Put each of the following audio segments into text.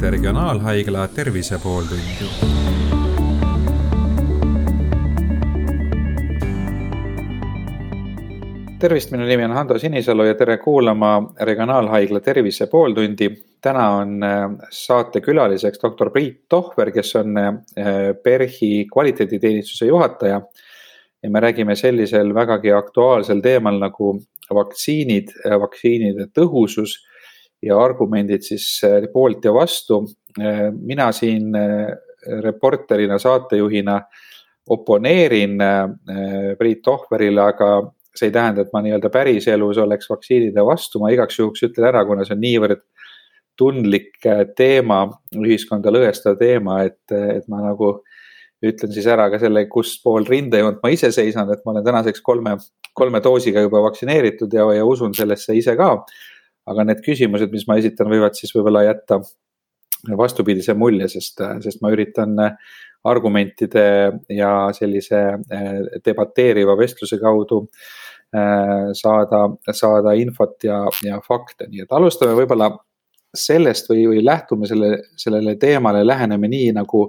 kuulate Regionaalhaigla Tervise pooltundi. tervist, minu nimi on Hando Sinisalu ja tere kuulama Regionaalhaigla Tervise pooltundi. täna on äh, saatekülaliseks doktor Priit Tohver, kes on äh, PERHi kvaliteediteenistuse juhataja. ja me räägime sellisel vägagi aktuaalsel teemal nagu vaktsiinid, vaktsiinide tõhusus ja argumendid siis äh, poolt ja vastu. Äh, mina siin äh, reporterina, saatejuhina oponeerin Priit Tohverile, aga see ei tähenda, et ma nii-öelda päriselus oleks vaktsiinide vastu, ma igaks juhuks ütlen ära, kuna see on niivõrd tundlik teema, ühiskonda lõhestav teema, et, et ma nagu ütlen siis ära ka selle, kus pool rindejoont ma ise seisan, et ma olen tänaseks kolme, kolme doosiga juba vaktsineeritud ja, ja usun sellesse ise ka aga need küsimused, mis ma esitan, võivad siis võib-olla jätta vastupidise mulje, sest, sest ma üritan argumentide ja sellise eh, debateeriva vestluse kaudu eh, saada, saada infot ja, ja fakte, nii et alustame võib-olla sellest või, või lähtume selle, sellele teemale, läheneme nii nagu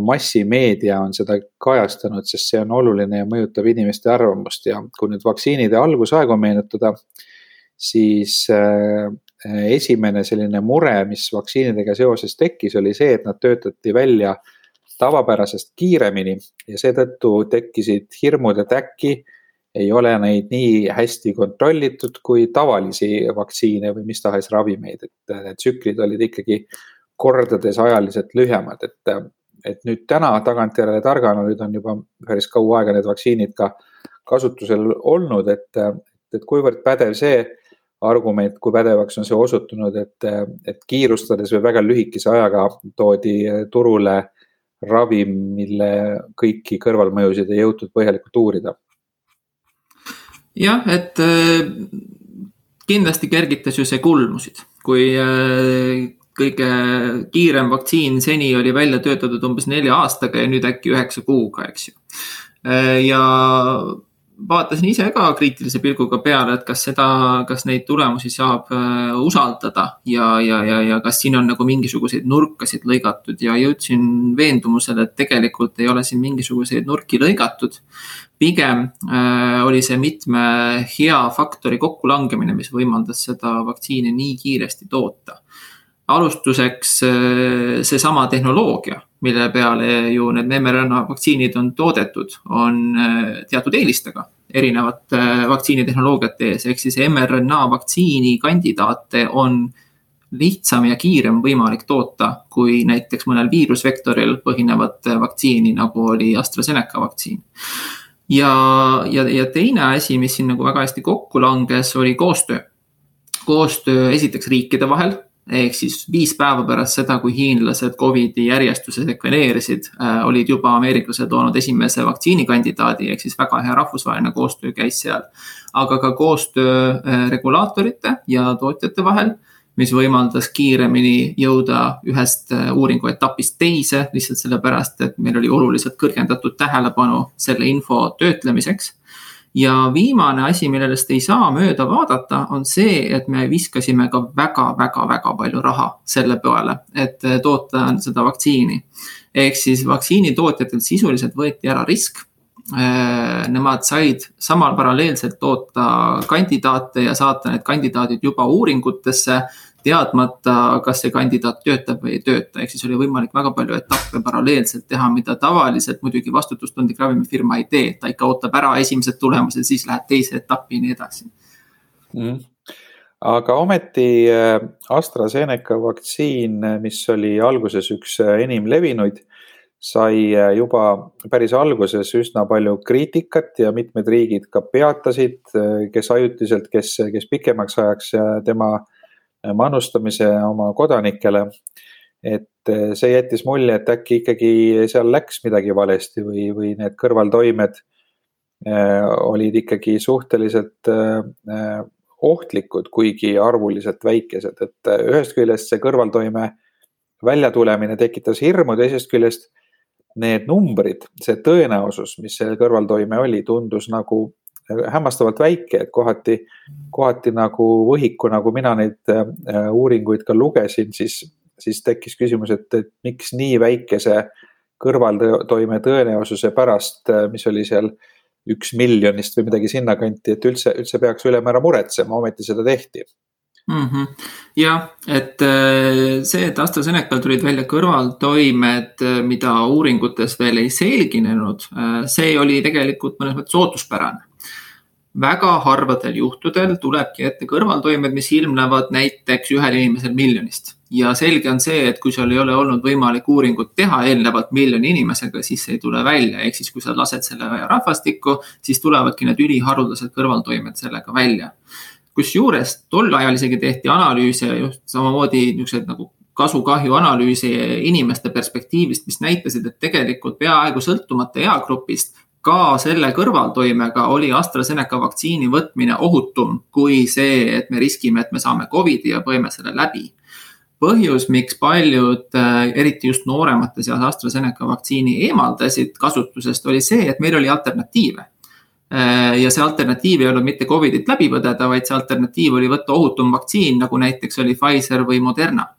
massimeedia on seda kajastanud, sest see on oluline ja mõjutab inimeste arvamust. Ja kui nüüd vaktsiinide algusaegu meenutada siis äh, esimene selline mure, mis vaktsiinidega seoses tekkis, oli see, et nad töötati välja tavapärasest kiiremini ja seetõttu tekkisid hirmud, et äkki ei ole neid nii hästi kontrollitud kui tavalisi vaktsiine või mis tahes ravimeid, et need tsüklid olid ikkagi kordades ajaliselt lühemad, et, et nüüd täna tagantjärele targana, nüüd on juba päris kaua aega need vaktsiinid ka kasutusel olnud, et, et kuivõrd pädev see argument, kui pädevaks on see osutunud, et, et kiirustades või väga lühikese ajaga toodi turule ravim, mille kõiki kõrvalmõjusid ei jõutud põhjalikult uurida. jah, et äh, kindlasti kergitas ju see kulmusid, kui äh, kõige kiirem vaktsiin seni oli välja töötatud umbes nelja aastaga ja nüüd äkki üheksa kuuga, eks ju. Äh, ja vaatasin ise ka kriitilise pilguga peale, et kas seda, kas neid tulemusi saab äh, usaldada ja, ja, ja, ja kas siin on nagu mingisuguseid nurkasid lõigatud ja jõudsin veendumusele, et tegelikult ei ole siin mingisuguseid nurki lõigatud. pigem äh, oli see mitme hea faktori kokkulangemine, mis võimaldas seda vaktsiini nii kiiresti toota alustuseks äh, seesama tehnoloogia, mille peale ju need mRNA vaktsiinid on toodetud, on äh, teatud eelistega erinevate äh, vaktsiinitehnoloogiate ees, ehk siis mRNA vaktsiini kandidaate on lihtsam ja kiirem võimalik toota kui näiteks mõnel viirusvektoril põhinevat vaktsiini, nagu oli AstraZeneca vaktsiin. ja, ja, ja teine asi, mis siin nagu väga hästi kokku langes, oli koostöö. koostöö esiteks riikide vahel ehk siis viis päeva pärast seda, kui hiinlased Covidi järjestuse sekveneerisid äh,, olid juba ameeriklased loonud esimese vaktsiinikandidaadi, ehk siis väga hea rahvusvaheline koostöö käis seal. aga ka koostöö äh, regulaatorite ja tootjate vahel, mis võimaldas kiiremini jõuda ühest äh, uuringu etapist teise, lihtsalt sellepärast, et meil oli oluliselt kõrgendatud tähelepanu selle info töötlemiseks ja viimane asi, millest ei saa mööda vaadata, on see, et me viskasime ka väga-väga-väga palju raha selle peale, et toota seda vaktsiini. ehk siis vaktsiinitootjatelt sisuliselt võeti ära risk äh, nemad said samal paralleelselt toota kandidaate ja saata need kandidaadid juba uuringutesse teadmata, kas see kandidaat töötab või ei tööta, ehk siis oli võimalik väga palju etappe paralleelselt teha, mida tavaliselt muidugi vastutustundlik ravimifirma ei tee, ta ikka ootab ära esimesed tulemused, siis läheb teise etappi ja nii edasi. Mm aga ometi äh, AstraZeneca vaktsiin, mis oli alguses üks äh, enim levinuid, sai äh, juba päris alguses üsna palju kriitikat ja mitmed riigid ka peatasid, kes ajutiselt, kes, kes pikemaks ajaks tema manustamise oma kodanikele. et eh, see jättis mulje, et äkki ikkagi seal läks midagi valesti või, või need kõrvaltoimed eh, olid ikkagi suhteliselt eh, ohtlikud, kuigi arvuliselt väikesed, et ühest küljest see kõrvaltoime väljatulemine tekitas hirmu, teisest küljest need numbrid, see tõenäosus, mis selle kõrvaltoime oli, tundus nagu hämmastavalt väike, et kohati, kohati nagu võhiku, nagu mina neid äh, uuringuid ka lugesin, siis siis tekkis küsimus, et, et miks nii väikese kõrvaltoime tõenäosuse pärast, mis oli seal üks miljonist või midagi sinnakanti, et üldse, üldse peaks ülemäära muretsema, ometi seda tehti mm -hmm.. jah, et äh, see, et AstraZenecal tulid välja kõrvaltoimed, äh, mida uuringutes veel ei selginenud, äh, see oli tegelikult mõnes mõttes ootuspärane. Väga harvadel juhtudel tulebki ette kõrvaltoimed, mis ilmnevad näiteks ühel inimesel miljonist. Ja selge on see, et kui sul ei ole olnud võimalik uuringut teha eelnevalt miljoni inimesega, siis see ei tule välja, ehk siis kui sa lased selle rahvastikku, siis tulevadki need üliharuldased kõrvaltoimed sellega välja. Kusjuures tol ajal isegi tehti analüüse just samamoodi niisuguseid nagu kasu-kahju analüüsi inimeste perspektiivist, mis näitasid, et tegelikult peaaegu sõltumata eagrupist ka selle kõrvaltoimega oli AstraZeneca vaktsiini võtmine ohutum kui see, et me riskime, et me saame Covidi ja põeme selle läbi. põhjus, miks paljud, äh, eriti just nooremate seas AstraZeneca vaktsiini eemaldasid kasutusest, oli see, et meil oli alternatiive Äh, ja see alternatiiv ei olnud mitte Covidit läbi põdeda, vaid see alternatiiv oli võtta ohutum vaktsiin, nagu näiteks oli Pfizer või Moderna.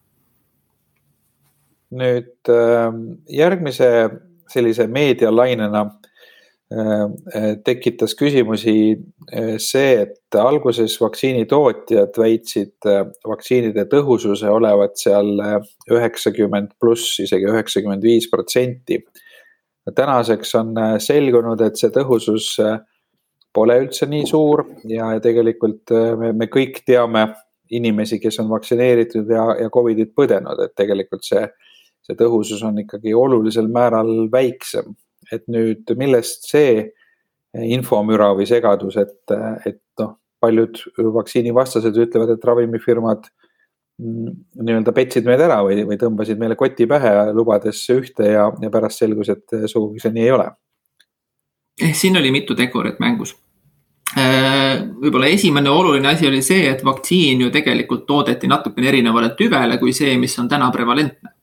nüüd ähm, järgmise sellise meedialainena äh, tekitas küsimusi äh, see, et alguses vaktsiinitootjad väitsid vaktsiinide tõhususe olevat seal üheksakümmend pluss, isegi üheksakümmend viis protsenti. tänaseks on selgunud, et see tõhusus pole üldse nii suur ja tegelikult äh, me, me kõik teame inimesi, kes on vaktsineeritud ja, ja Covidit põdenud, et tegelikult see, see tõhusus on ikkagi olulisel määral väiksem. Et nüüd, millest see infomüra või segadus, et, et noh, paljud vaktsiinivastased ütlevad, et ravimifirmad mm, nii-öelda petsid meid ära või, või tõmbasid meile koti pähe, lubades ühte ja, ja pärast selgus, et sugugi see nii ei ole. Eh, siin oli mitu tegurit mängus Äh, võib-olla esimene oluline asi oli see, et vaktsiin ju tegelikult toodeti natukene erinevale tüvele kui see, mis on täna prevalentne.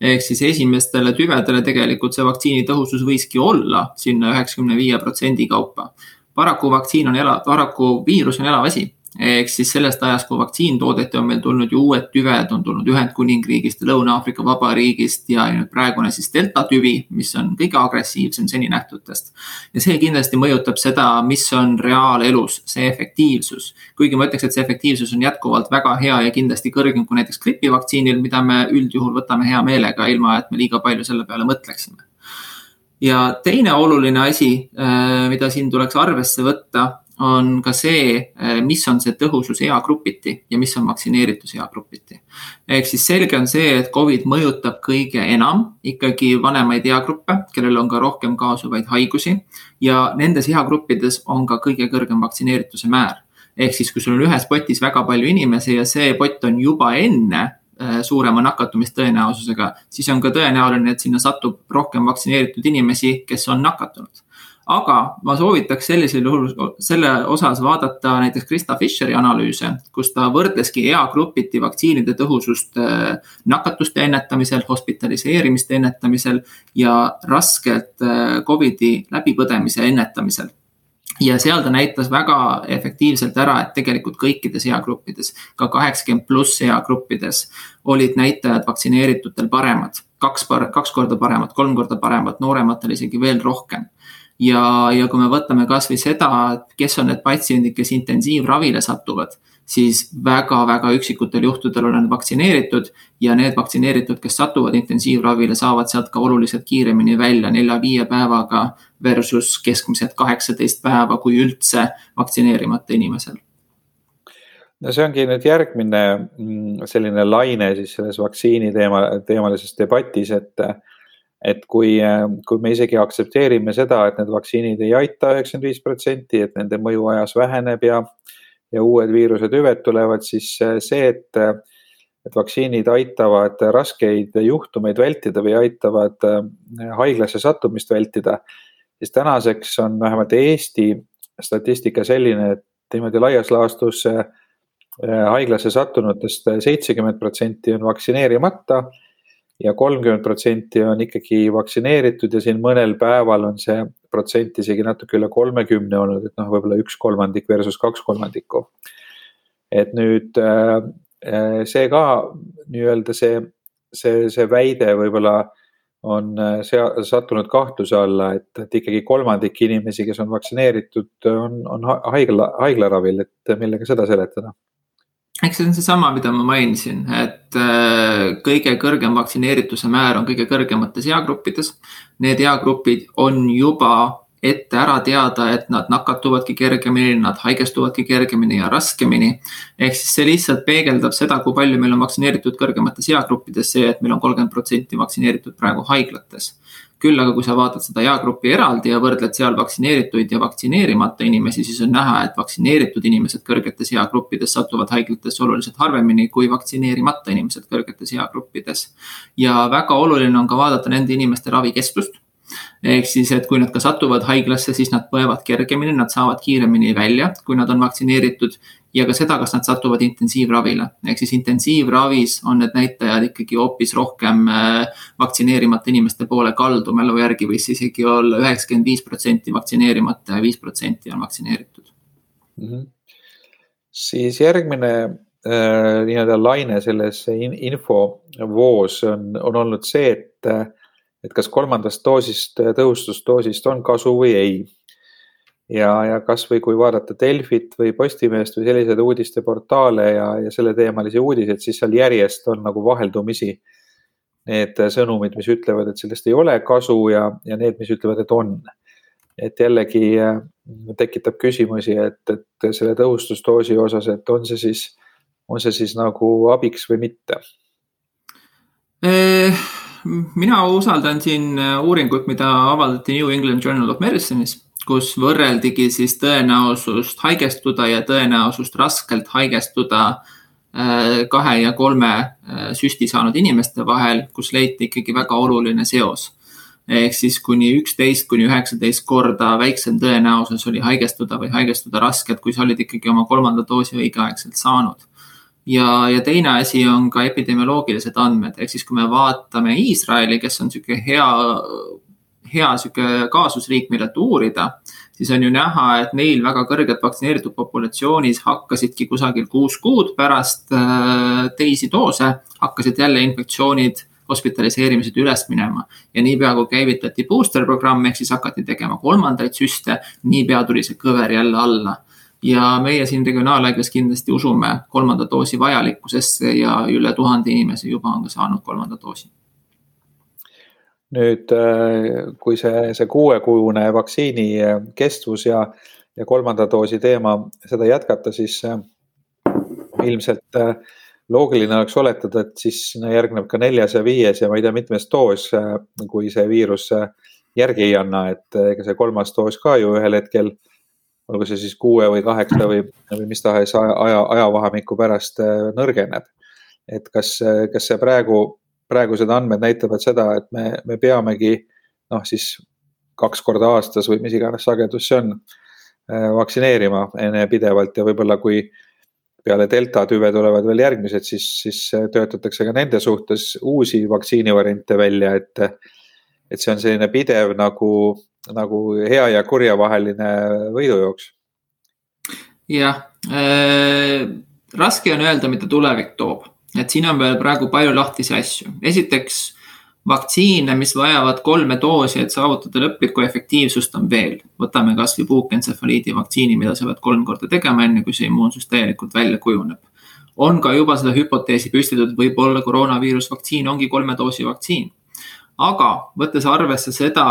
Ehk siis esimestele tüvedele tegelikult see vaktsiini tõhusus võiski olla sinna üheksakümne viie protsendi kaupa. paraku vaktsiin on elav, paraku viirus on elav asi ehk siis sellest ajast, kui vaktsiin toodeti, on meil tulnud ju uued tüved, on tulnud Ühendkuningriigist ja Lõuna-Aafrika Vabariigist ja nüüd praegune siis delta tüvi, mis on kõige agressiivsem seni nähtutest. ja see kindlasti mõjutab seda, mis on reaalelus see efektiivsus. kuigi ma ütleks, et see efektiivsus on jätkuvalt väga hea ja kindlasti kõrgem kui näiteks gripivaktsiinil, mida me üldjuhul võtame hea meelega, ilma et me liiga palju selle peale mõtleksime ja teine oluline asi, äh, mida siin tuleks arvesse võtta, on ka see, eh, mis on see tõhusus eagrupiti ja mis on vaktsineeritus eagrupiti. ehk siis selge on see, et Covid mõjutab kõige enam ikkagi vanemaid eagruppe, kellel on ka rohkem kaasuvaid haigusi ja nendes eagruppides on ka kõige kõrgem vaktsineerituse määr. ehk siis, kui sul on ühes potis väga palju inimesi ja see pott on juba enne eh, suurema nakatumistõenäosusega, siis on ka tõenäoline, et sinna satub rohkem vaktsineeritud inimesi, kes on nakatunud aga ma soovitaks sellisel juhul selle osas vaadata näiteks Krista Fischeri analüüse, kus ta võrdleski eagrupiti vaktsiinide tõhusust äh, nakatuste ennetamisel, hospitaliseerimiste ennetamisel ja raskelt äh, Covidi läbipõdemise ennetamisel. Ja seal ta näitas väga efektiivselt ära, et tegelikult kõikides eagruppides, ka kaheksakümmend pluss eagruppides olid näitajad vaktsineeritutel paremad, kaks, kaks korda paremad, kolm korda paremad, noorematel isegi veel rohkem ja, ja kui me võtame kasvõi seda, et kes on need patsiendid, kes intensiivravile satuvad, siis väga-väga üksikutel juhtudel on nad vaktsineeritud ja need vaktsineeritud, kes satuvad intensiivravile, saavad sealt ka oluliselt kiiremini välja nelja-viie päevaga versus keskmiselt kaheksateist päeva, kui üldse vaktsineerimata inimesel. No see ongi nüüd järgmine mm, selline laine siis selles vaktsiini teema, teemalises debatis, et et kui, kui me isegi aktsepteerime seda, et need vaktsiinid ei aita üheksakümmend viis protsenti, et nende mõju ajas väheneb ja, ja uued viiruse tüved tulevad, siis see, et, et vaktsiinid aitavad raskeid juhtumeid vältida või aitavad haiglasse sattumist vältida, siis tänaseks on vähemalt Eesti statistika selline, et niimoodi laias laastus haiglasse sattunutest seitsekümmend protsenti on vaktsineerimata ja kolmkümmend protsenti on ikkagi vaktsineeritud ja siin mõnel päeval on see protsent isegi natuke üle kolmekümne olnud, et noh, võib-olla üks kolmandik versus kaks kolmandikku. et nüüd äh, äh, see ka nii-öelda see see, see väide võib-olla on äh, sea-, sattunud kahtluse alla, et, et ikkagi kolmandik inimesi, kes on vaktsineeritud, on, on haigla, haiglaravil, et millega seda seletada? Eks see on seesama, mida ma mainisin, et äh, kõige kõrgem vaktsineerituse määr on kõige kõrgemates eagruppides. Need eagrupid on juba ette ära teada, et nad nakatuvadki kergemini, nad haigestuvadki kergemini ja raskemini. ehk siis see lihtsalt peegeldab seda, kui palju meil on vaktsineeritud kõrgemates eagruppides, see, et meil on kolmkümmend protsenti vaktsineeritud praegu haiglates. küll aga, kui sa vaatad seda eagruppi eraldi ja võrdled seal vaktsineerituid ja vaktsineerimata inimesi, siis on näha, et vaktsineeritud inimesed kõrgetes eagruppides satuvad haiglatesse oluliselt harvemini kui vaktsineerimata inimesed kõrgetes eagruppides. ja väga oluline on ka vaadata nende inimeste ravikestvust ehk siis, et kui nad ka satuvad haiglasse, siis nad põevad kergemini, nad saavad kiiremini välja, kui nad on vaktsineeritud. ja ka seda, kas nad satuvad intensiivravile, ehk siis intensiivravis on need näitajad ikkagi hoopis rohkem äh, vaktsineerimata inimeste poole kaldu, mälu järgi võis isegi olla üheksakümmend viis protsenti vaktsineerimata ja viis protsenti on vaktsineeritud mm. -hmm. siis järgmine äh, nii-öelda laine selles infovoos on, on olnud see, et äh, et kas kolmandast doosist, tõhustusdoosist on kasu või ei. ja, ja kasvõi kui vaadata Delfit või Postimeest või selliseid uudisteportaale ja, ja selleteemalisi uudiseid, siis seal järjest on nagu vaheldumisi need sõnumid, mis ütlevad, et sellest ei ole kasu ja, ja need, mis ütlevad, et on. et jällegi äh, tekitab küsimusi, et, et selle tõhustusdoosi osas, et on see siis, on see siis nagu abiks või mitte eh mina usaldan siin äh, uuringut, mida avaldati New England Journal of Medicine'is, kus võrreldigi siis tõenäosust haigestuda ja tõenäosust raskelt haigestuda äh, kahe ja kolme äh, süsti saanud inimeste vahel, kus leiti ikkagi väga oluline seos. ehk siis kuni üksteist kuni üheksateist korda väiksem tõenäosus oli haigestuda või haigestuda raskelt, kui sa olid ikkagi oma kolmanda doosi õigeaegselt saanud ja, ja teine asi on ka epidemioloogilised andmed, ehk siis kui me vaatame Iisraeli, kes on sihuke hea, hea sihuke kaasusriik, millelt uurida, siis on ju näha, et neil väga kõrged vaktsineeritud populatsioonis hakkasidki kusagil kuus kuud pärast äh, teisi doose, hakkasid jälle infektsioonid hospitaliseerimised üles minema. Ja niipea kui käivitati booster programm ehk siis hakati tegema kolmandaid süste, niipea tuli see kõver jälle alla ja meie siin regionaalhaiglas kindlasti usume kolmanda doosi vajalikkusesse ja üle tuhande inimese juba on ka saanud kolmanda doosi. nüüd, äh, kui see, see kuuekuune vaktsiini äh, kestvus ja, ja kolmanda doosi teema, seda jätkata, siis äh, ilmselt loogiline oleks oletada, et siis järgneb ka neljas ja viies ja ma ei tea, mitmes doos, kui see viirus järgi ei anna, et ega see kolmas doos ka ju ühel hetkel olgu see siis kuue või kaheksa või, või mis tahes aja, aja, ajavahemiku pärast äh, nõrgeneb. et kas, kas see praegu, praegused andmed näitavad seda, et me, me peamegi noh, siis kaks korda aastas või mis iganes sagedus see on, äh, vaktsineerima pidevalt ja võib-olla kui peale delta tüve tulevad veel järgmised, siis, siis töötatakse ka nende suhtes uusi vaktsiinivariante välja, et et see on selline pidev nagu, nagu hea ja kurja vaheline võidujooks. jah äh,, raske on öelda, mida tulevik toob, et siin on veel praegu palju lahtisi asju. esiteks vaktsiine, mis vajavad kolme doosi, et saavutada lõplikku efektiivsust, on veel. võtame kasvõi puukentsefaliidi vaktsiini, mida sa pead kolm korda tegema, enne kui see immuunsus täielikult välja kujuneb. on ka juba seda hüpoteesi püstitatud, võib-olla koroonaviirusvaktsiin ongi kolme doosi vaktsiin aga võttes arvesse seda,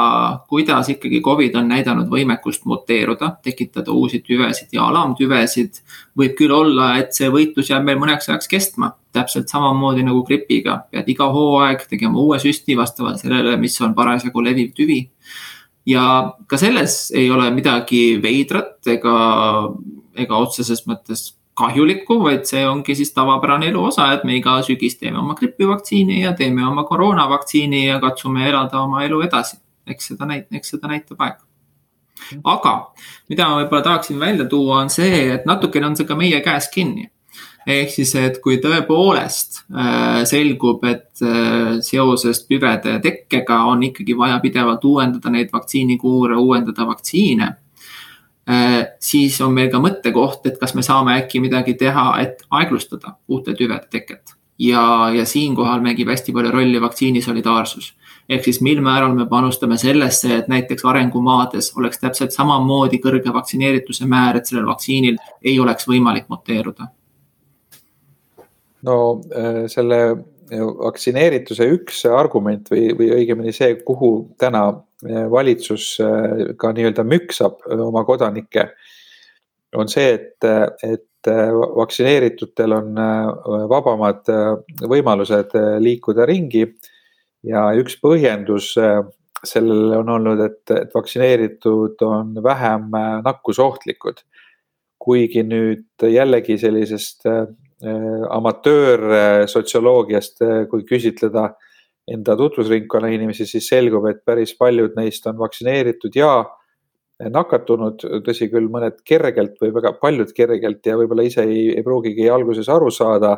kuidas ikkagi Covid on näidanud võimekust muteeruda, tekitada uusi tüvesid ja alamtüvesid, võib küll olla, et see võitlus jääb meil mõneks ajaks kestma. täpselt samamoodi nagu gripiga, pead iga hooaeg tegema uue süsti vastavalt sellele, mis on parasjagu leviv tüvi. ja ka selles ei ole midagi veidrat ega, ega otseses mõttes kahjulikku, vaid see ongi siis tavapärane elu osa, et me iga sügis teeme oma gripivaktsiini ja teeme oma koroonavaktsiini ja katsume elada oma elu edasi. eks seda näit-, eks seda näitab aeg. aga mida ma võib-olla tahaksin välja tuua, on see, et natukene on see ka meie käes kinni ehk siis, et kui tõepoolest äh, selgub, et äh, seoses püvede tekkega on ikkagi vaja pidevalt uuendada neid vaktsiinikuure, uuendada vaktsiine siis on meil ka mõttekoht, et kas me saame äkki midagi teha, et aeglustada uute tüvede teket. ja, ja siinkohal mängib hästi palju rolli vaktsiini solidaarsus ehk siis mil määral me panustame sellesse, et näiteks arengumaades oleks täpselt samamoodi kõrge vaktsineerituse määr, et sellel vaktsiinil ei oleks võimalik muteeruda? no äh, selle vaktsineerituse üks argument või, või õigemini see, kuhu täna äh, valitsus äh, ka nii-öelda müksab oma kodanikke, on see, et, et vaktsineeritutel on vabamad võimalused liikuda ringi ja üks põhjendus sellele on olnud, et, et vaktsineeritud on vähem äh, nakkusohtlikud. kuigi nüüd jällegi sellisest amatöörsotsioloogiast, kui küsitleda enda tutvusringkonna inimesi, siis selgub, et päris paljud neist on vaktsineeritud ja nakatunud, tõsi küll, mõned kergelt või väga paljud kergelt ja võib-olla ise ei, ei pruugigi alguses aru saada,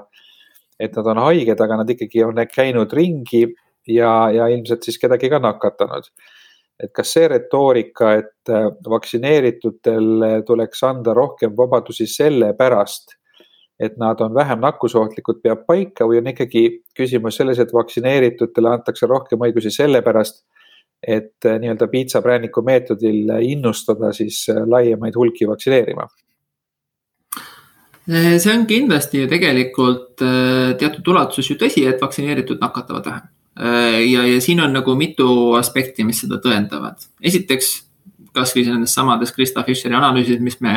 et nad on haiged, aga nad ikkagi on käinud ringi ja, ja ilmselt siis kedagi ka nakatanud. et kas see retoorika, et äh, vaktsineeritutel tuleks anda rohkem vabadusi sellepärast, et nad on vähem nakkusohtlikud, peab paika või on ikkagi küsimus selles, et vaktsineeritutele antakse rohkem õigusi sellepärast, et äh, nii-öelda piitsaprääniku meetodil innustada siis äh, laiemaid hulki vaktsineerima? see on kindlasti ju tegelikult teatud ulatuses ju tõsi, et vaktsineeritud nakatavad vähem Äh, ja, ja siin on nagu mitu aspekti, mis seda tõendavad. esiteks, kasvõi nendes samades Krista Fischeri analüüsid, mis me,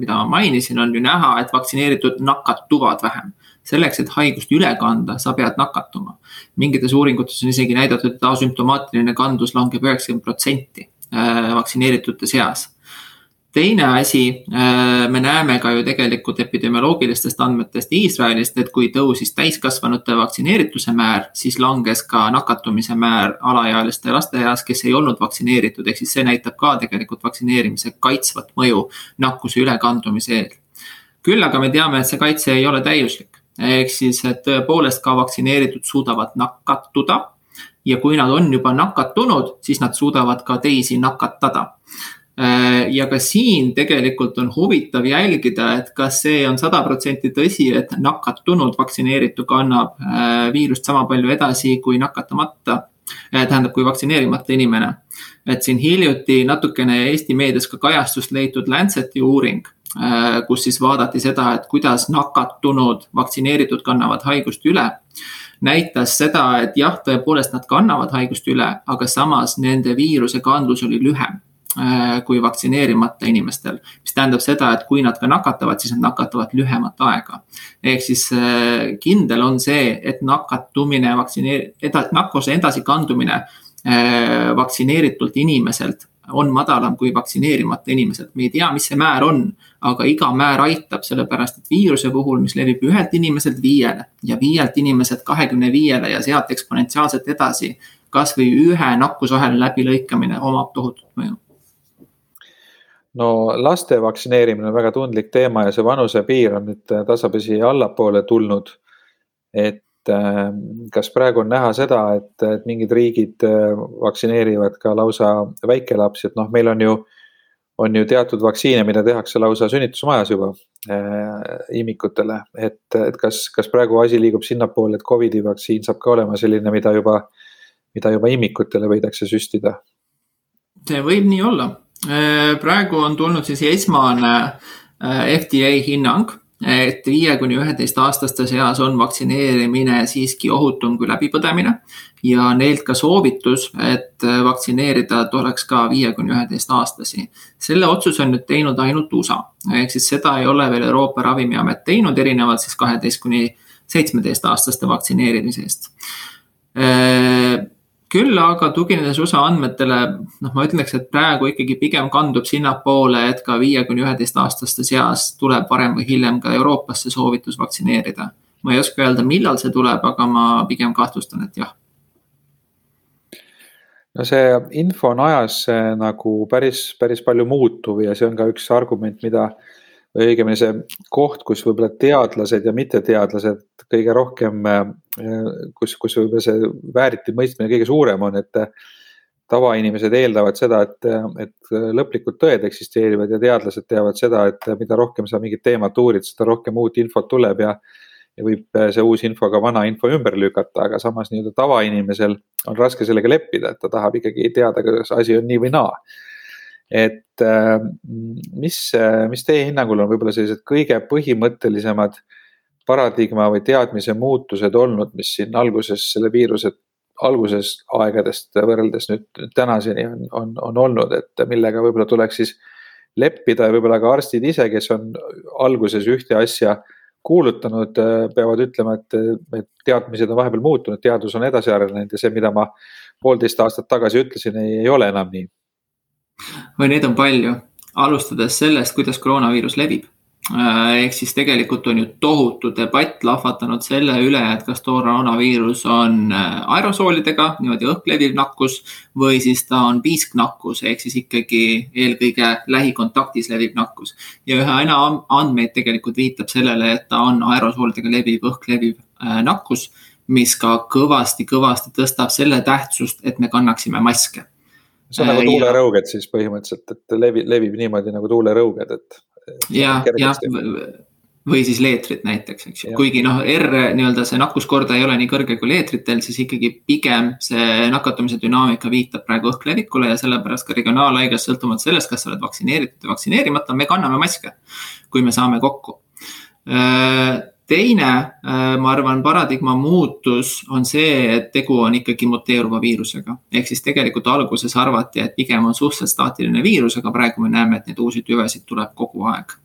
mida ma mainisin, on ju näha, et vaktsineeritud nakatuvad vähem. selleks, et haigust üle kanda, sa pead nakatuma. mingites uuringutes on isegi näidatud, et asümptomaatiline kandus langeb üheksakümmend protsenti äh, vaktsineeritute seas teine asi, äh, me näeme ka ju tegelikult epidemioloogilistest andmetest Iisraelist, et kui tõusis täiskasvanute vaktsineerituse määr, siis langes ka nakatumise määr alaealiste laste eas, kes ei olnud vaktsineeritud, ehk siis see näitab ka tegelikult vaktsineerimise kaitsvat mõju nakkuse ülekandumise eel. küll aga me teame, et see kaitse ei ole täiuslik, ehk siis, et tõepoolest ka vaktsineeritud suudavad nakatuda. Ja kui nad on juba nakatunud, siis nad suudavad ka teisi nakatada ja ka siin tegelikult on huvitav jälgida, et kas see on sada protsenti tõsi, et nakatunud vaktsineeritu kannab äh, viirust sama palju edasi kui nakatamata. Äh, tähendab, kui vaktsineerimata inimene. et siin hiljuti natukene Eesti meedias ka kajastust leitud Lanceti uuring, kus siis vaadati seda, et kuidas nakatunud vaktsineeritud kannavad haigust üle näitas seda, et jah, tõepoolest nad kannavad haigust üle, aga samas nende viiruse kandlus oli lühem Äh, kui vaktsineerimata inimestel. mis tähendab seda, et kui nad ka nakatavad, siis nad nakatavad lühemat aega. ehk siis äh, kindel on see, et nakatumine, vaktsineer-, eda-, nakkuse edasikandumine äh, vaktsineeritult inimeselt on madalam kui vaktsineerimata inimeselt. me ei tea, mis see määr on, aga iga määr aitab, sellepärast et viiruse puhul, mis levib ühelt inimeselt viiele ja viielt inimeselt kahekümne viiele ja sealt eksponentsiaalselt edasi. kasvõi ühe nakkusahela läbilõikamine omab tohutut mõju no laste vaktsineerimine on väga tundlik teema ja see vanusepiir on nüüd äh, tasapisi allapoole tulnud. et äh, kas praegu on näha seda, et, et mingid riigid äh, vaktsineerivad ka lausa väikelapsi, et noh, meil on ju, on ju teatud vaktsiine, mida tehakse lausa sünnitusmajas juba imikutele, et, et kas, kas praegu asi liigub sinnapoole, et Covidi vaktsiin saab ka olema selline, mida juba, mida juba imikutele võidakse süstida? see võib nii olla Äh, praegu on tulnud siis esmane äh, FDA hinnang, et viie kuni üheteist aastaste seas on vaktsineerimine siiski ohutum kui läbipõdemine. ja neilt ka soovitus, et äh, vaktsineerida tuleks ka viie kuni üheteist aastasi. selle otsuse on nüüd teinud ainult USA, ehk siis seda ei ole veel Euroopa Ravimiamet teinud, erinevalt siis kaheteist kuni seitsmeteist aastaste vaktsineerimisest küll aga tuginedes USA andmetele, noh, ma ütleks, et praegu ikkagi pigem kandub sinnapoole, et ka viie kuni üheteistaastaste seas tuleb varem või hiljem ka Euroopasse soovitus vaktsineerida. ma ei oska öelda, millal see tuleb, aga ma pigem kahtlustan, et jah. no see info on ajas nagu päris, päris palju muutuv ja see on ka üks argument, mida õigemini see koht, kus võib-olla teadlased ja mitteteadlased kõige rohkem, kus, kus võib-olla see vääriti mõistmine kõige suurem on, et tavainimesed eeldavad seda, et, et lõplikud tõed eksisteerivad ja teadlased teavad seda, et mida rohkem sa mingit teemat uurid, seda rohkem uut infot tuleb ja ja võib see uus info ka vana info ümber lükata, aga samas nii-öelda tavainimesel on raske sellega leppida, et ta tahab ikkagi teada, kas asi on nii või naa. Et mis, mis teie hinnangul on võib-olla sellised kõige põhimõttelisemad paradigma või teadmise muutused olnud, mis siin alguses selle viiruse alguses aegadest võrreldes nüüd tänaseni on, on, on olnud, et millega võib-olla tuleks siis leppida ja võib-olla ka arstid ise, kes on alguses ühte asja kuulutanud, peavad ütlema, et, et teadmised on vahepeal muutunud, teadus on edasi arenenud ja see, mida ma poolteist aastat tagasi ütlesin, ei ole enam nii. Oi, neid on palju, alustades sellest, kuidas koroonaviirus levib. Äh, ehk siis tegelikult on ju tohutu debatt lahvatanud selle üle, et kas koroonaviirus on äh, aerosoolidega, niimoodi õhkleviv nakkus või siis ta on piisknakkus ehk siis ikkagi eelkõige lähikontaktis leviv nakkus. ja üha enam andmeid tegelikult viitab sellele, et ta on aerosoolidega leviv, õhkleviv äh, nakkus, mis ka kõvasti-kõvasti tõstab selle tähtsust, et me kannaksime maske see on nagu tuulerõuged siis põhimõtteliselt, et levib, levib niimoodi nagu tuulerõuged, et ja, jah, või siis leetrid näiteks, eks ju, kuigi noh, R nii-öelda see nakkuskordaja ei ole nii kõrge kui leetritel, siis ikkagi pigem see nakatumise dünaamika viitab praegu õhklevikule ja sellepärast ka regionaalhaiglas sõltumata sellest, kas sa oled vaktsineeritud või vaktsineerimata, me kanname maske, kui me saame kokku. Äh, teine, äh, ma arvan, paradigma muutus on see, et tegu on ikkagi muteeruva viirusega. ehk siis tegelikult alguses arvati, et pigem on suhteliselt staatiline viirus, aga praegu me näeme, et neid uusi tüvesid tuleb kogu aeg.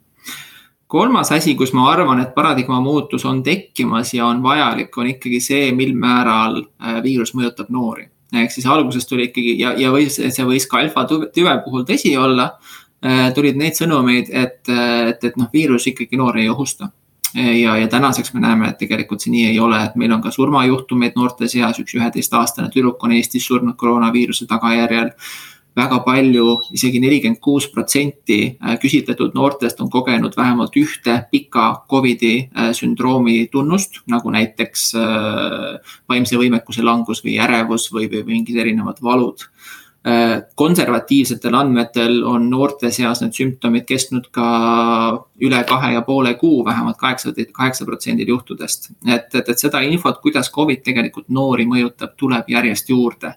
kolmas asi, kus ma arvan, et paradigma muutus on tekkimas ja on vajalik, on ikkagi see, mil määral äh, viirus mõjutab noori. ehk siis alguses tuli ikkagi ja, ja võis, see võis ka alfa tüve puhul tõsi olla äh, tulid neid sõnumeid, et, et, et noh, viirus ikkagi noori ei ohusta ja, ja tänaseks me näeme, et tegelikult see nii ei ole, et meil on ka surmajuhtumeid noorte seas, üks üheteistaastane tüdruk on Eestis surnud koroonaviiruse tagajärjel. Väga palju isegi, isegi nelikümmend kuus protsenti äh, küsitletud noortest on kogenud vähemalt ühte pika Covidi äh, sündroomi tunnust, nagu näiteks äh, vaimse võimekuse langus või ärevus või, või mingid erinevad valud. Konservatiivsetel andmetel on noorte seas need sümptomid kestnud ka üle kahe ja poole kuu, vähemalt kaheksa, kaheksa protsendil juhtudest. et, et, et seda infot, kuidas Covid tegelikult noori mõjutab, tuleb järjest juurde.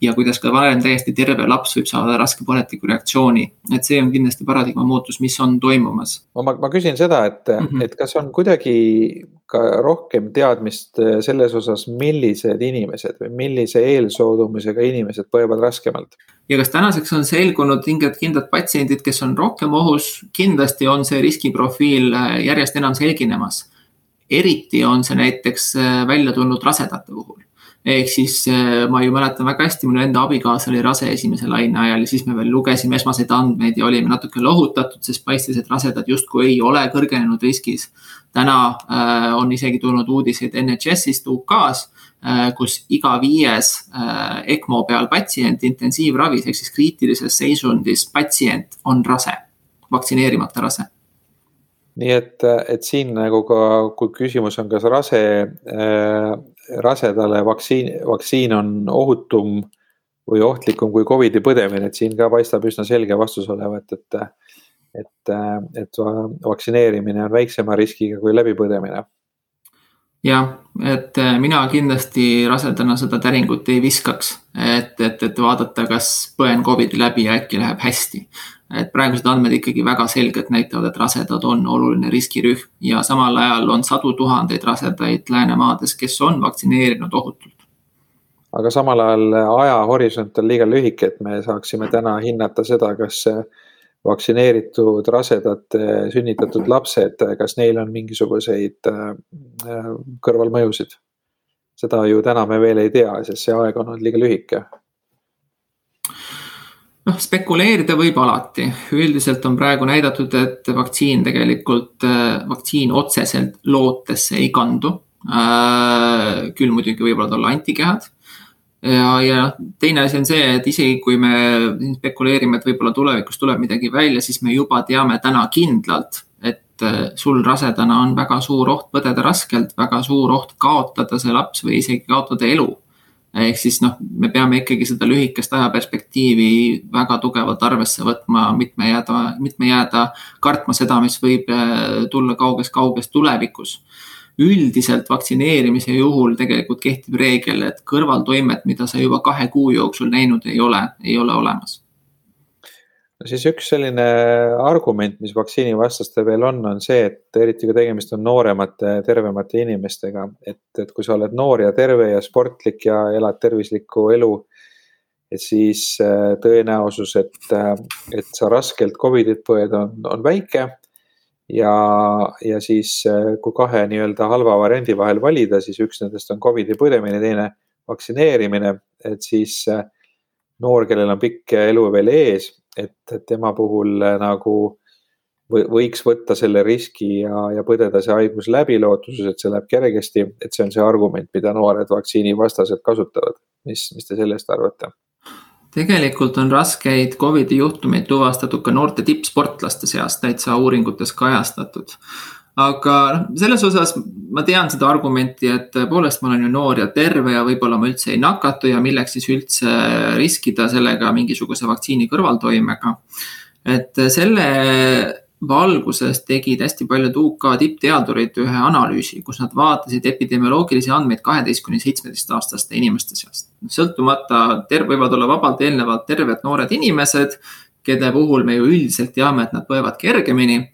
ja kuidas ka varem täiesti terve laps võib saada raske põletiku reaktsiooni, et see on kindlasti paradigma muutus, mis on toimumas. ma, ma küsin seda, et mm, -hmm. et kas on kuidagi ka rohkem teadmist selles osas, millised inimesed või millise eelsoodumusega inimesed põevad raskemalt? Ja kas tänaseks on selgunud mingid kindlad patsiendid, kes on rohkem ohus, kindlasti on see riskiprofiil äh, järjest enam selginemas. eriti on see näiteks äh, välja tulnud rasedate puhul ehk siis äh, ma ju mäletan väga hästi, minu enda abikaasa oli rase esimese laine ajal ja siis me veel lugesime esmaseid andmeid ja olime natuke lohutatud, sest paistis, et rasedad justkui ei ole kõrgenenud riskis. täna on isegi tulnud uudiseid NHS-ist UK-s kus iga viies äh, ECMO peal patsient intensiivravis ehk siis kriitilises seisundis patsient on rase, vaktsineerimata rase nii et, et siin nagu ka, kui küsimus on, kas rase äh, rasedale vaktsiin, vaktsiin on ohutum või ohtlikum kui Covidi põdemine, et siin ka paistab üsna selge vastus olevat, et, et, et vaktsineerimine on väiksema riskiga kui läbipõdemine. Jah, et mina kindlasti rasedana seda täringut ei viskaks, et, et, et vaadata, kas põen Covidi läbi ja äkki läheb hästi et praegused andmed ikkagi väga selgelt näitavad, et rasedad on oluline riskirühm ja samal ajal on sadu tuhandeid rasedaid läänemaades, kes on vaktsineerinud ohutult. aga samal ajal ajahorisont on liiga lühike, et me saaksime täna hinnata seda, kas vaktsineeritud rasedad sünnitatud lapsed, kas neil on mingisuguseid äh, kõrvalmõjusid? seda ju täna me veel ei tea, sest see aeg on olnud liiga lühike noh, spekuleerida võib alati, üldiselt on praegu näidatud, et vaktsiin tegelikult, äh, vaktsiin otseselt lootesse ei kandu. Äh, küll muidugi võivad olla antikehad. Ja, ja teine asi on see, et isegi kui me spekuleerime, et võib-olla tulevikus tuleb midagi välja, siis me juba teame täna kindlalt, et äh, sul rasedana on väga suur oht põdeda raskelt, väga suur oht kaotada see laps või isegi kaotada elu ehk siis noh, me peame ikkagi seda lühikest ajaperspektiivi väga tugevalt arvesse võtma, mitme jääda, mitme jääda kartma seda, mis võib äh, tulla kauges-kauges tulevikus. Üldiselt vaktsineerimise juhul tegelikult kehtib reegel, et kõrvaltoimet, mida sa juba kahe kuu jooksul näinud ei ole, ei ole olemas no siis üks selline argument, mis vaktsiinivastastel veel on, on see, et eriti kui tegemist on nooremate, tervemate inimestega, et, et kui sa oled noor ja terve ja sportlik ja elad tervislikku elu, et siis äh, tõenäosus, et, äh, et sa raskelt Covidit põed, on, on väike. Ja, ja siis, äh, kui kahe nii-öelda halva variandi vahel valida, siis üks nendest on Covidi põdemine, teine vaktsineerimine, et siis noor, kellel on pikk elu veel ees et, tema puhul äh, nagu võiks võtta selle riski ja, ja põdeda see haigus läbi lootuses, et see läheb kergesti, et see on see argument, mida noored vaktsiinivastased kasutavad. mis, mis te sellest arvate? Tegelikult on raskeid Covidi juhtumeid tuvastatud ka noorte tippsportlaste seas, täitsa uuringutes kajastatud aga noh, selles osas ma tean seda argumenti, et tõepoolest ma olen ju noor ja terve ja võib-olla ma üldse ei nakatu ja milleks siis üldse riskida sellega mingisuguse vaktsiini kõrvaltoimega. et selle valguses tegid hästi paljud UK tippteadurid ühe analüüsi, kus nad vaatasid epidemioloogilisi andmeid kaheteist kuni seitsmeteistaastaste inimeste seast. sõltumata, võivad olla vabalt eelnevalt terved noored inimesed, kelle puhul me ju üldiselt teame, et nad põevad kergemini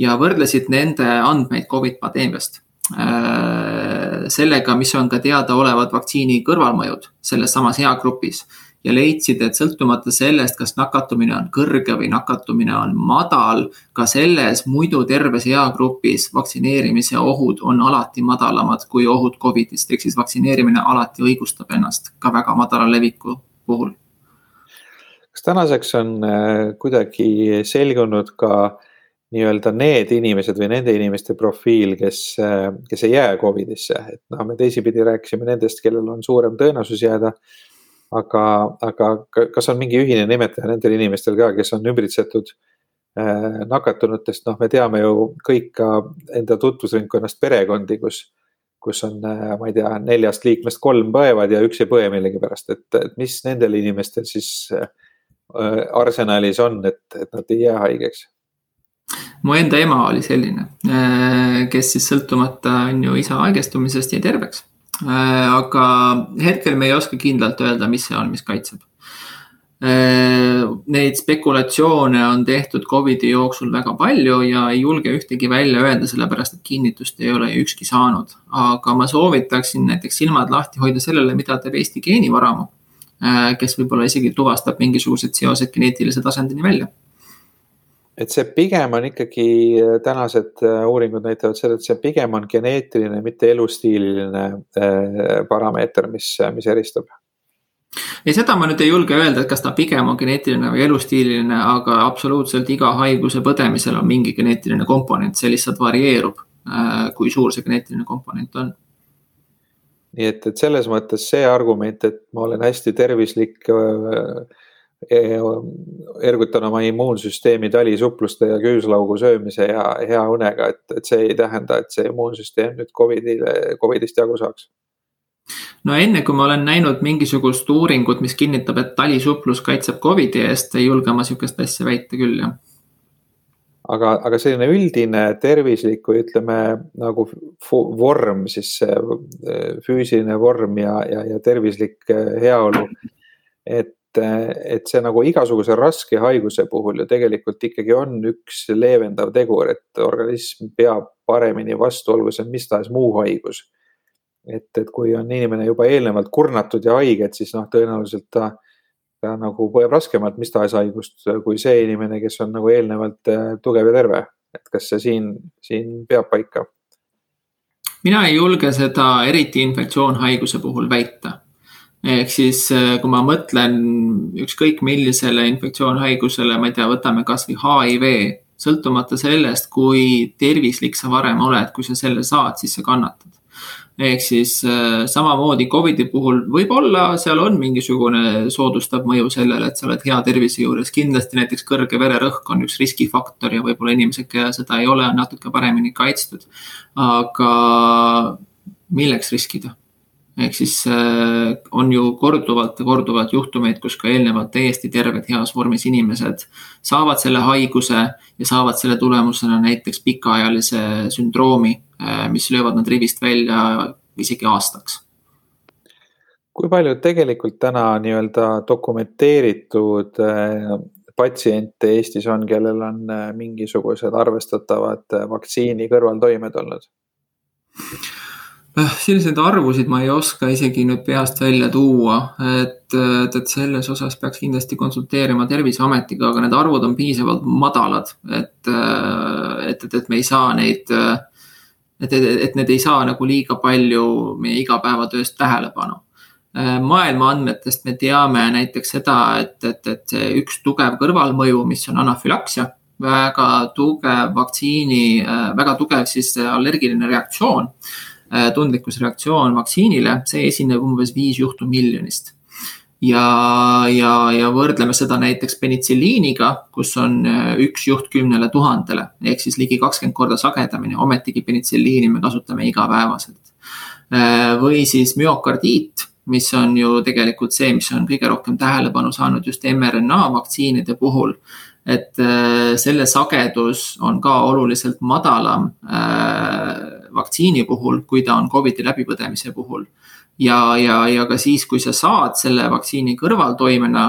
ja võrdlesid nende andmeid Covid pandeemiast äh, sellega, mis on ka teadaolevad vaktsiini kõrvalmõjud selles samas eagrupis ja leidsid, et sõltumata sellest, kas nakatumine on kõrge või nakatumine on madal, ka selles muidu terves eagrupis vaktsineerimise ohud on alati madalamad kui ohud Covidist, ehk siis vaktsineerimine alati õigustab ennast ka väga madala leviku puhul. kas tänaseks on äh, kuidagi selgunud ka äh, nii-öelda need inimesed või nende inimeste profiil, kes, kes ei jää Covidisse, et noh, me teisipidi rääkisime nendest, kellel on suurem tõenäosus jääda. Aga, aga kas on mingi ühine nimetaja nendel inimestel ka, kes on ümbritsetud äh, nakatunutest, noh, me teame ju kõik ka enda tutvusringkonnast perekondi, kus, kus on, äh, ma ei tea, neljast liikmest kolm põevad ja üks ei põe millegipärast, et, et mis nendel inimestel siis äh, arsenalis on, et, et nad ei jää haigeks? Mu enda ema oli selline, kes siis sõltumata on ju isa haigestumisest jäi terveks. Äh, aga hetkel me ei oska kindlalt öelda, mis see on, mis kaitseb. Äh, neid spekulatsioone on tehtud Covidi jooksul väga palju ja ei julge ühtegi välja öelda, sellepärast et kinnitust ei ole ju ükski saanud. aga ma soovitaksin näiteks silmad lahti hoida sellele, mida teeb Eesti geenivaramu, kes võib-olla isegi tuvastab mingisugused seosed geneetilise tasandini välja et see pigem on ikkagi, äh, tänased äh, uuringud näitavad seda, et see pigem on geneetiline, mitte elustiililine äh, parameeter, mis, mis eristab. ei, seda ma nüüd ei julge öelda, et kas ta pigem on geneetiline või elustiililine, aga absoluutselt iga haiguse põdemisel on mingi geneetiline komponent, see lihtsalt varieerub, kui suur see geneetiline komponent on nii et, et selles mõttes see argument, et ma olen hästi tervislik äh, ergutan oma immuunsüsteemi talisuppluste ja küüslaugu söömise ja hea unega, et, et see ei tähenda, et see immuunsüsteem nüüd Covidile, Covidist jagu saaks. no enne kui ma olen näinud mingisugust uuringut, mis kinnitab, et talisuplus kaitseb Covidi eest, ei julge ma sihukest asja väita küll, jah aga, aga selline üldine tervislik või ütleme nagu vorm, siis füüsiline vorm ja, ja, ja tervislik heaolu. et et see nagu igasuguse raske haiguse puhul ju tegelikult ikkagi on üks leevendav tegur, et organism peab paremini vastu, olgu see mis tahes muu haigus. et, et kui on inimene juba eelnevalt kurnatud ja haige, et siis noh, tõenäoliselt ta, ta nagu põeb raskemalt mis tahes haigust kui see inimene, kes on nagu eelnevalt äh, tugev ja terve. et kas see siin, siin peab paika? mina ei julge seda eriti infektsioonhaiguse puhul väita ehk siis, äh, kui ma mõtlen ükskõik millisele infektsioonhaigusele, ma ei tea, võtame kasvõi HIV, sõltumata sellest, kui tervislik sa varem oled, kui sa selle saad, siis sa kannatad. ehk siis äh, samamoodi Covidi puhul võib-olla seal on mingisugune soodustav mõju sellele, et sa oled hea tervise juures, kindlasti näiteks kõrge vererõhk on üks riskifaktor ja võib-olla inimesed, kellel seda ei ole, on natuke paremini kaitstud. aga milleks riskida? Ehk siis äh, on ju korduvalt ja korduvalt juhtumeid, kus ka eelnevalt täiesti terved, heas vormis inimesed saavad selle haiguse ja saavad selle tulemusena näiteks pikaajalise sündroomi, äh, mis löövad nad rivist välja isegi aastaks. kui palju tegelikult täna nii-öelda dokumenteeritud äh, patsiente Eestis on, kellel on mingisugused arvestatavad vaktsiini kõrvaltoimed olnud? Äh, selliseid arvusid ma ei oska isegi nüüd peast välja tuua, et, et, et selles osas peaks kindlasti konsulteerima Terviseametiga, aga need arvud on piisavalt madalad, et, et, et, et me ei saa neid, et, et, et need ei saa nagu liiga palju meie igapäevatööst tähelepanu. maailma andmetest me teame näiteks seda, et, et, et see üks tugev kõrvalmõju, mis on anafülaksia, väga tugev vaktsiini, väga tugev siis allergiline reaktsioon tundlikkusreaktsioon vaktsiinile, see esineb umbes viis juhtu miljonist. ja, ja, ja võrdleme seda näiteks penitsilliiniga, kus on äh, üks juht kümnele tuhandele ehk siis ligi kakskümmend korda sagedamini, ometigi penitsilliini me kasutame igapäevaselt. Äh, või siis müokardiit mis on ju tegelikult see, mis on kõige rohkem tähelepanu saanud just mRNA vaktsiinide puhul et selle sagedus on ka oluliselt madalam vaktsiini puhul, kui ta on Covidi läbipõdemise puhul. ja, ja, ja ka siis, kui sa saad selle vaktsiini kõrvaltoimena,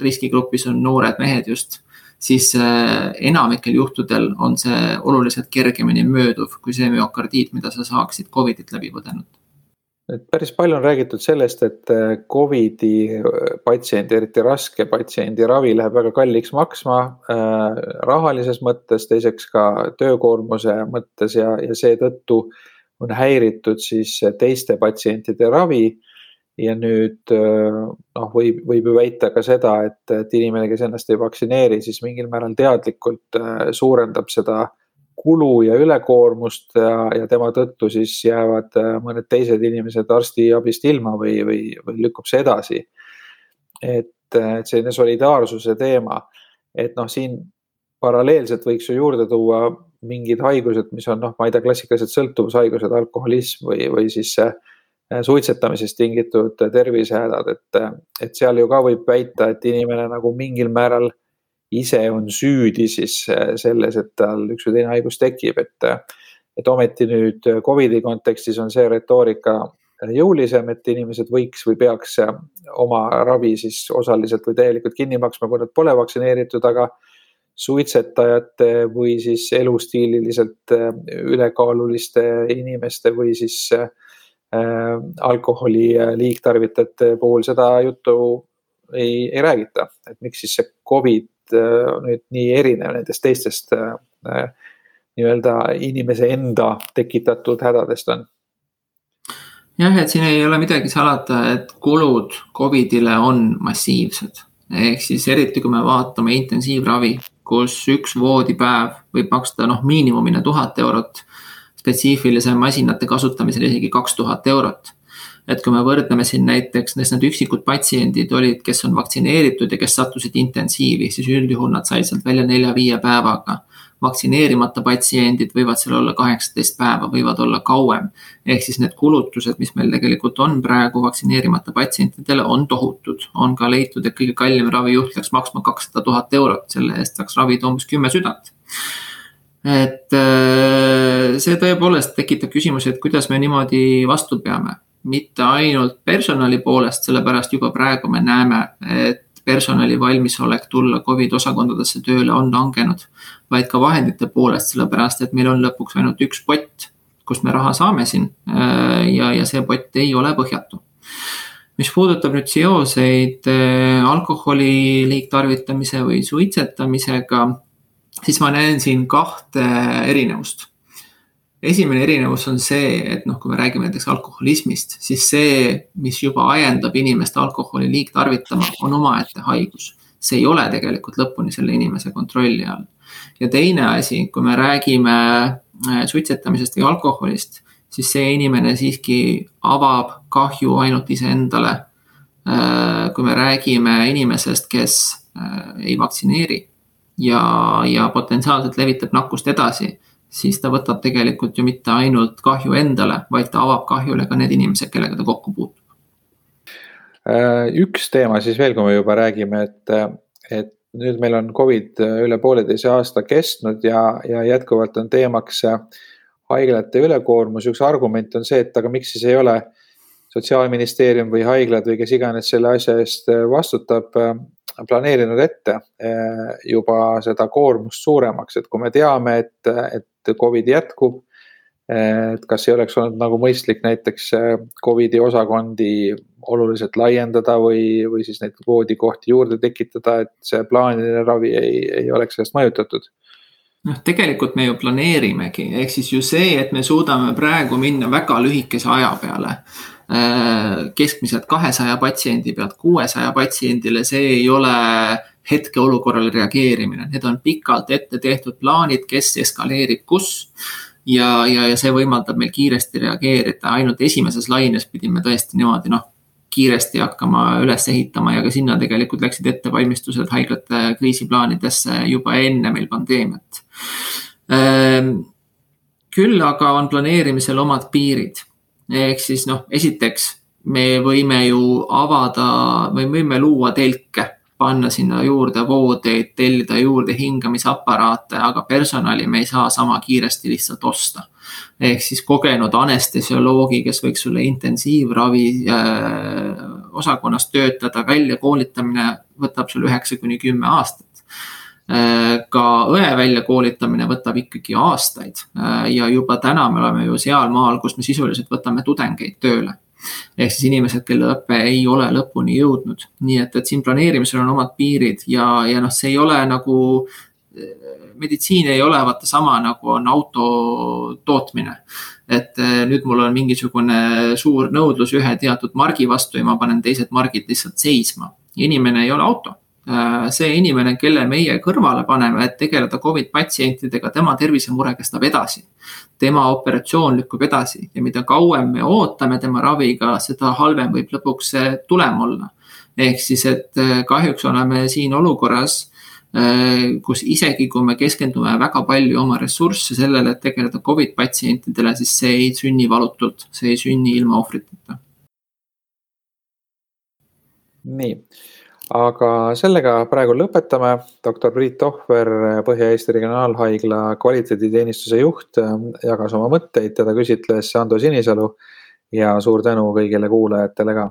riskigrupis on noored mehed just, siis äh, enamikel juhtudel on see oluliselt kergemini mööduv kui see müokardiit, mida sa saaksid Covidit läbi põdenud et päris palju on räägitud sellest, et äh, Covidi äh, patsiendi, eriti raske patsiendi ravi läheb väga kalliks maksma äh, rahalises mõttes, teiseks ka töökoormuse mõttes ja, ja seetõttu on häiritud siis teiste patsientide ravi. ja nüüd äh, noh, võib, võib ju väita ka seda, et, et inimene, kes ennast ei vaktsineeri, siis mingil määral teadlikult suurendab seda kulu ja ülekoormust ja, ja tema tõttu siis jäävad äh, mõned teised inimesed arstiabist ilma või, või, või lükkub see edasi. et, et selline solidaarsuse teema, et noh, siin paralleelselt võiks ju juurde tuua mingid haigused, mis on noh, ma ei tea, klassikalised sõltuvushaigused, alkoholism või, või siis äh, suitsetamisest tingitud tervisehädad, et, et seal ju ka võib väita, et inimene nagu mingil määral ise on süüdi siis äh, selles, et tal üks või teine haigus tekib, et, et ometi nüüd Covidi kontekstis on see retoorika jõulisem, et inimesed võiks või peaks äh, oma ravi siis osaliselt või täielikult kinni maksma, kui nad pole vaktsineeritud, aga suitsetajate või siis elustiililiselt äh, ülekaaluliste inimeste või siis äh, alkoholi liigtarvitajate puhul seda juttu ei, ei räägita, et miks siis see Covid Äh, nüüd nii erinev nendest teistest äh, äh, nii-öelda inimese enda tekitatud hädadest on? jah, et siin ei ole midagi salata, et kulud Covidile on massiivsed. ehk siis eriti, kui me vaatame intensiivravi, kus üks voodipäev võib maksta noh, miinimumina tuhat eurot, spetsiifilise masinate kasutamisel isegi kaks tuhat eurot et kui me võrdleme siin näiteks, need üksikud patsiendid olid, kes on vaktsineeritud ja kes sattusid intensiivi, siis üldjuhul nad said sealt välja nelja-viie päevaga. vaktsineerimata patsiendid võivad seal olla kaheksateist päeva, võivad olla kauem. ehk siis need kulutused, mis meil tegelikult on praegu vaktsineerimata patsientidele, on tohutud. on ka leitud, et kõige kallim ravijuht läks maksma kakssada tuhat eurot, selle eest saaks ravida umbes kümme südant et äh, see tõepoolest tekitab küsimusi, et kuidas me niimoodi vastu peame mitte ainult personali poolest, sellepärast juba praegu me näeme, et personali valmisolek tulla Covid osakondadesse tööle on langenud, vaid ka vahendite poolest, sellepärast et meil on lõpuks ainult üks pott, kust me raha saame siin äh, ja, ja see pott ei ole põhjatu. mis puudutab nüüd seoseid äh, alkoholi liigtarvitamise või suitsetamisega, siis ma näen siin kahte erinevust esimene erinevus on see, et noh, kui me räägime näiteks alkoholismist, siis see, mis juba ajendab inimest alkoholi liigtarvitama, on omaette haigus. see ei ole tegelikult lõpuni selle inimese kontrolli all. ja teine asi, kui me räägime äh, suitsetamisest või alkoholist, siis see inimene siiski avab kahju ainult iseendale. Äh, kui me räägime inimesest, kes äh, ei vaktsineeri ja, ja potentsiaalselt levitab nakkust edasi siis ta võtab tegelikult ju mitte ainult kahju endale, vaid ta avab kahjule ka need inimesed, kellega ta kokku puutub. Äh, üks teema siis veel, kui me juba räägime, et, et nüüd meil on Covid üle pooleteise aasta kestnud ja, ja jätkuvalt on teemaks haiglate ülekoormus. üks argument on see, et aga miks siis ei ole sotsiaalministeerium või haiglad või kes iganes selle asja eest vastutab, planeerinud ette juba seda koormust suuremaks, et kui me teame, et, et Covid jätkub et kas ei oleks olnud nagu mõistlik näiteks äh, Covidi osakondi oluliselt laiendada või, või siis neid voodikohti juurde tekitada, et see plaaniline ravi ei, ei oleks sellest mõjutatud? noh, tegelikult me ju planeerimegi, ehk siis ju see, et me suudame praegu minna väga lühikese aja peale äh, keskmiselt kahesaja patsiendi pealt kuuesaja patsiendile, see ei ole hetkeolukorrale reageerimine, need on pikalt ette tehtud plaanid, kes eskaleerib kus ja, ja, ja see võimaldab meil kiiresti reageerida, ainult esimeses laines pidime tõesti niimoodi noh, kiiresti hakkama üles ehitama ja ka sinna tegelikult läksid ettevalmistused haiglate kriisiplaanidesse juba enne meil pandeemiat. Ehm, küll aga on planeerimisel omad piirid. ehk siis noh, esiteks me võime ju avada või võime luua telke panna sinna juurde voodeid, tellida juurde hingamisaparaate, aga personali me ei saa sama kiiresti lihtsalt osta. ehk siis kogenud anestesioloogi, kes võiks sulle intensiivravi äh, osakonnas töötada, väljakoolitamine võtab sul üheksa kuni kümme aastat. Äh, ka õe väljakoolitamine võtab ikkagi aastaid. Äh, ja juba täna me oleme ju sealmaal, kus me sisuliselt võtame tudengeid tööle ehk siis inimesed, kelle õpe ei ole lõpuni jõudnud, nii et, et siin planeerimisel on omad piirid ja, ja noh, see ei ole nagu meditsiin ei ole vaata sama nagu on auto tootmine. et eh, nüüd mul on mingisugune suur nõudlus ühe teatud margi vastu ja ma panen teised margid lihtsalt seisma. inimene ei ole auto see inimene, kelle meie kõrvale paneme, et tegeleda Covid patsientidega, tema tervisemure kestab edasi. tema operatsioon lükkub edasi ja mida kauem me ootame tema raviga, seda halvem võib lõpuks see tulem olla. ehk siis, et äh, kahjuks oleme siin olukorras, äh, kus isegi kui me keskendume väga palju oma ressursse sellele, et tegeleda Covid patsientidele, siis see ei sünni valutult, see ei sünni ilma ohvriteta. nii aga sellega praegu lõpetame. doktor Priit Tohver, Põhja-Eesti Regionaalhaigla kvaliteediteenistuse juht, jagas oma mõtteid, teda küsitles Ando Sinisalu ja suur tänu kõigile kuulajatele ka